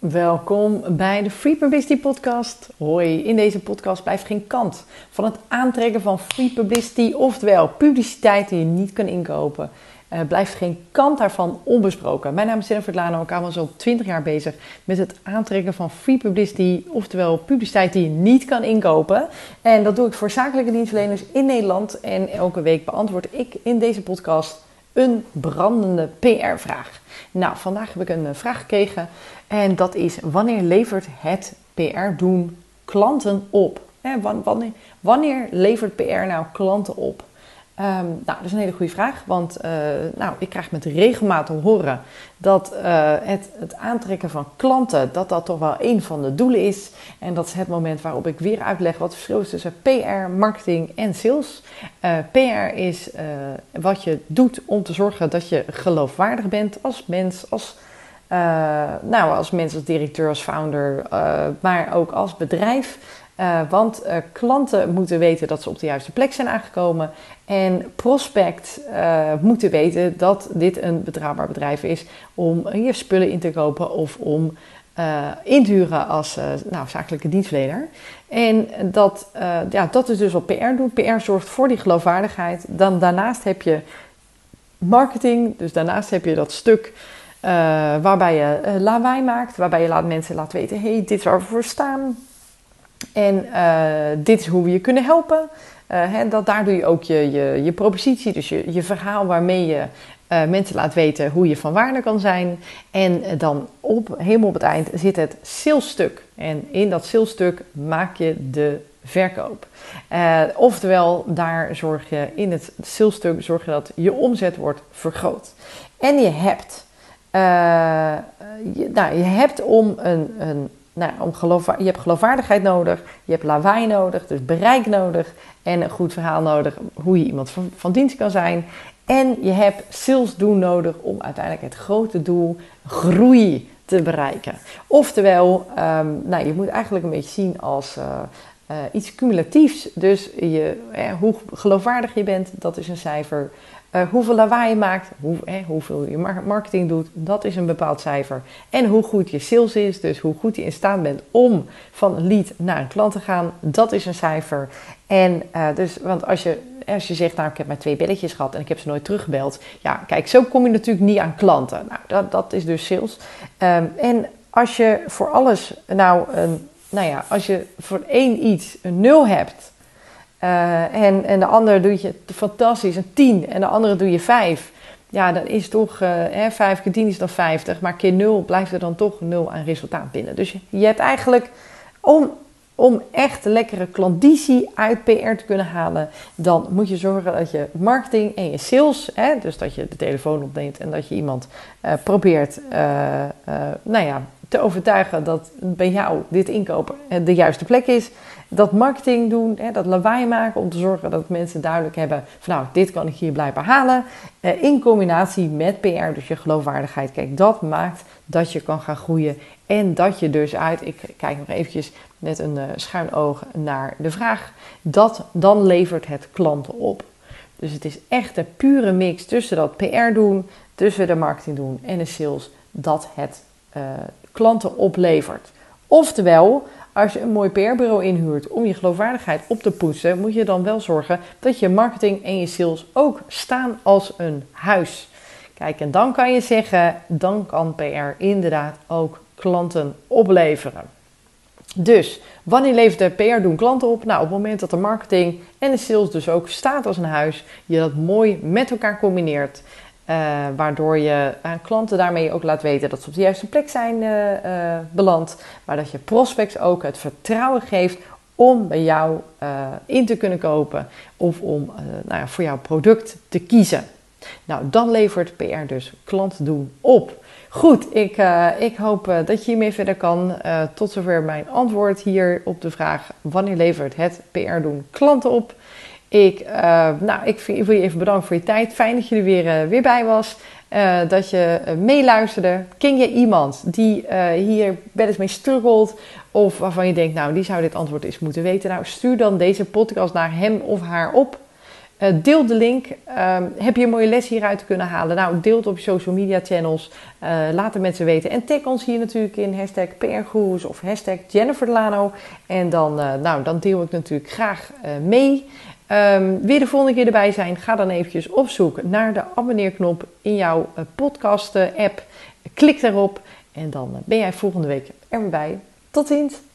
Welkom bij de Free Publicity Podcast. Hoi, in deze podcast blijft geen kant van het aantrekken van free publicity, oftewel publiciteit die je niet kan inkopen. Uh, blijft geen kant daarvan onbesproken. Mijn naam is Jennifer Lano, ik ben al 20 jaar bezig met het aantrekken van free publicity, oftewel publiciteit die je niet kan inkopen. En dat doe ik voor zakelijke dienstverleners in Nederland. En elke week beantwoord ik in deze podcast een brandende PR-vraag. Nou, vandaag heb ik een eh, vraag gekregen en dat is: wanneer levert het PR doen klanten op? Wanneer, wanneer levert PR nou klanten op? Um, nou, dat is een hele goede vraag, want uh, nou, ik krijg met regelmaat te horen dat uh, het, het, aantrekken van klanten, dat dat toch wel een van de doelen is. En dat is het moment waarop ik weer uitleg wat het verschil is tussen PR, marketing en sales. Uh, PR is wat je doet om te zorgen dat je geloofwaardig bent als mens, als nou, als mens, als directeur, als founder, maar ook als bedrijf. Uh, want uh, klanten moeten weten dat ze op de juiste plek zijn aangekomen. En prospect uh, moeten weten dat dit een betrouwbaar bedrijf is om hier spullen in te kopen of om in te huren als nou, zakelijke dienstverlener. En dat, ja, dat is dus wat PR doet. PR zorgt voor die geloofwaardigheid. Dan daarnaast heb je marketing. Dus daarnaast heb je dat stuk waarbij je lawaai maakt. Waarbij je laat mensen laat weten, hey, dit is waar voor staan en uh, dit is hoe we je kunnen helpen. Uh, hè, dat, daar doe je ook je, je, je propositie, dus je, je verhaal waarmee je uh, mensen laat weten hoe je van waarde kan zijn. En dan op, helemaal op het eind zit het salesstuk. En in dat salesstuk maak je de verkoop. oftewel, daar zorg je in het salesstuk zorg je dat je omzet wordt vergroot. En je hebt, nou, je hebt om een, een nou, om geloof, je hebt geloofwaardigheid nodig, je hebt lawaai nodig, dus bereik nodig en een goed verhaal nodig hoe je iemand van, dienst kan zijn. En je hebt sales doen nodig om uiteindelijk het grote doel groei te bereiken. Oftewel, um, nou, je moet eigenlijk een beetje zien als uh, uh, iets cumulatiefs. Dus je, eh, hoe geloofwaardig je bent, dat is een cijfer. Uh, hoeveel lawaai je maakt, hoe, hoeveel je marketing doet, dat is een bepaald cijfer. En hoe goed je sales is, dus hoe goed je in staat bent om van een lead naar een klant te gaan, dat is een cijfer. En uh, dus, want als je, als je zegt, nou ik heb maar twee belletjes gehad en ik heb ze nooit teruggebeld. Ja, kijk, zo kom je natuurlijk niet aan klanten. Nou, dat, dat is dus sales. Um, en als je voor alles, nou, nou ja, als je voor één iets een nul hebt uh, en, en de andere doe je fantastisch, een 10. En de andere doe je 5. Ja, dan is toch, uh, hè, 5 keer 10 is dan 50. Maar keer 0 blijft er dan toch 0 aan resultaat binnen. Dus je, hebt eigenlijk, om, om echt lekkere klanditie uit PR te kunnen halen, dan moet je zorgen dat je marketing en je sales, hè, dus dat je de telefoon opneemt en dat je iemand uh, probeert, nou ja, te overtuigen dat bij jou dit inkopen de juiste plek is. Dat marketing doen, hè, dat lawaai maken om te zorgen dat mensen duidelijk hebben van nou, dit kan ik hier blijven halen. Eh, in combinatie met PR, dus je geloofwaardigheid. Kijk, dat maakt dat je kan gaan groeien en dat je dus uit, ik kijk nog eventjes met een uh, schuin oog naar de vraag, dat dan levert het klanten op. Dus het is echt een pure mix tussen dat PR doen, tussen de marketing doen en de sales, dat het uh, klanten oplevert. Oftewel, als je een mooi PR-bureau inhuurt om je geloofwaardigheid op te poetsen, moet je dan wel zorgen dat je marketing en je sales ook staan als een huis. Kijk, en dan kan je zeggen, dan kan PR inderdaad ook klanten opleveren. Dus, wanneer levert de PR doen klanten op? Nou, op het moment dat de marketing en de sales dus ook staat als een huis, je dat mooi met elkaar combineert. Uh, waardoor je aan klanten daarmee ook laat weten dat ze op de juiste plek zijn uh, beland. Maar dat je prospects ook het vertrouwen geeft om bij jou in te kunnen kopen of om nou ja, voor jouw product te kiezen. Nou, dan levert PR dus klanten doen op. Goed, ik, ik hoop dat je hiermee verder kan. tot zover mijn antwoord hier op de vraag: wanneer levert het PR doen klanten op? Ik, uh, nou, ik wil je even bedanken voor je tijd. Fijn dat je er weer, uh, weer bij was. Uh, dat je meeluisterde. Ken je iemand die hier wel eens mee struggelt? Of waarvan je denkt, nou, die zou dit antwoord eens moeten weten. Nou, stuur dan deze podcast naar hem of haar op. Uh, deel de link. Ehm, heb je een mooie les hieruit kunnen halen? Nou, deel het op je social media channels. Uh, laat de mensen weten. En tag ons hier natuurlijk in hashtag PRGoes of hashtag Jennifer Delano. En dan, nou, dan deel ik natuurlijk graag mee. Um, wil je de volgende keer erbij zijn? Ga dan eventjes op zoek naar de abonneerknop in jouw podcast app. Klik daarop en dan ben jij volgende week er weer bij. Tot ziens!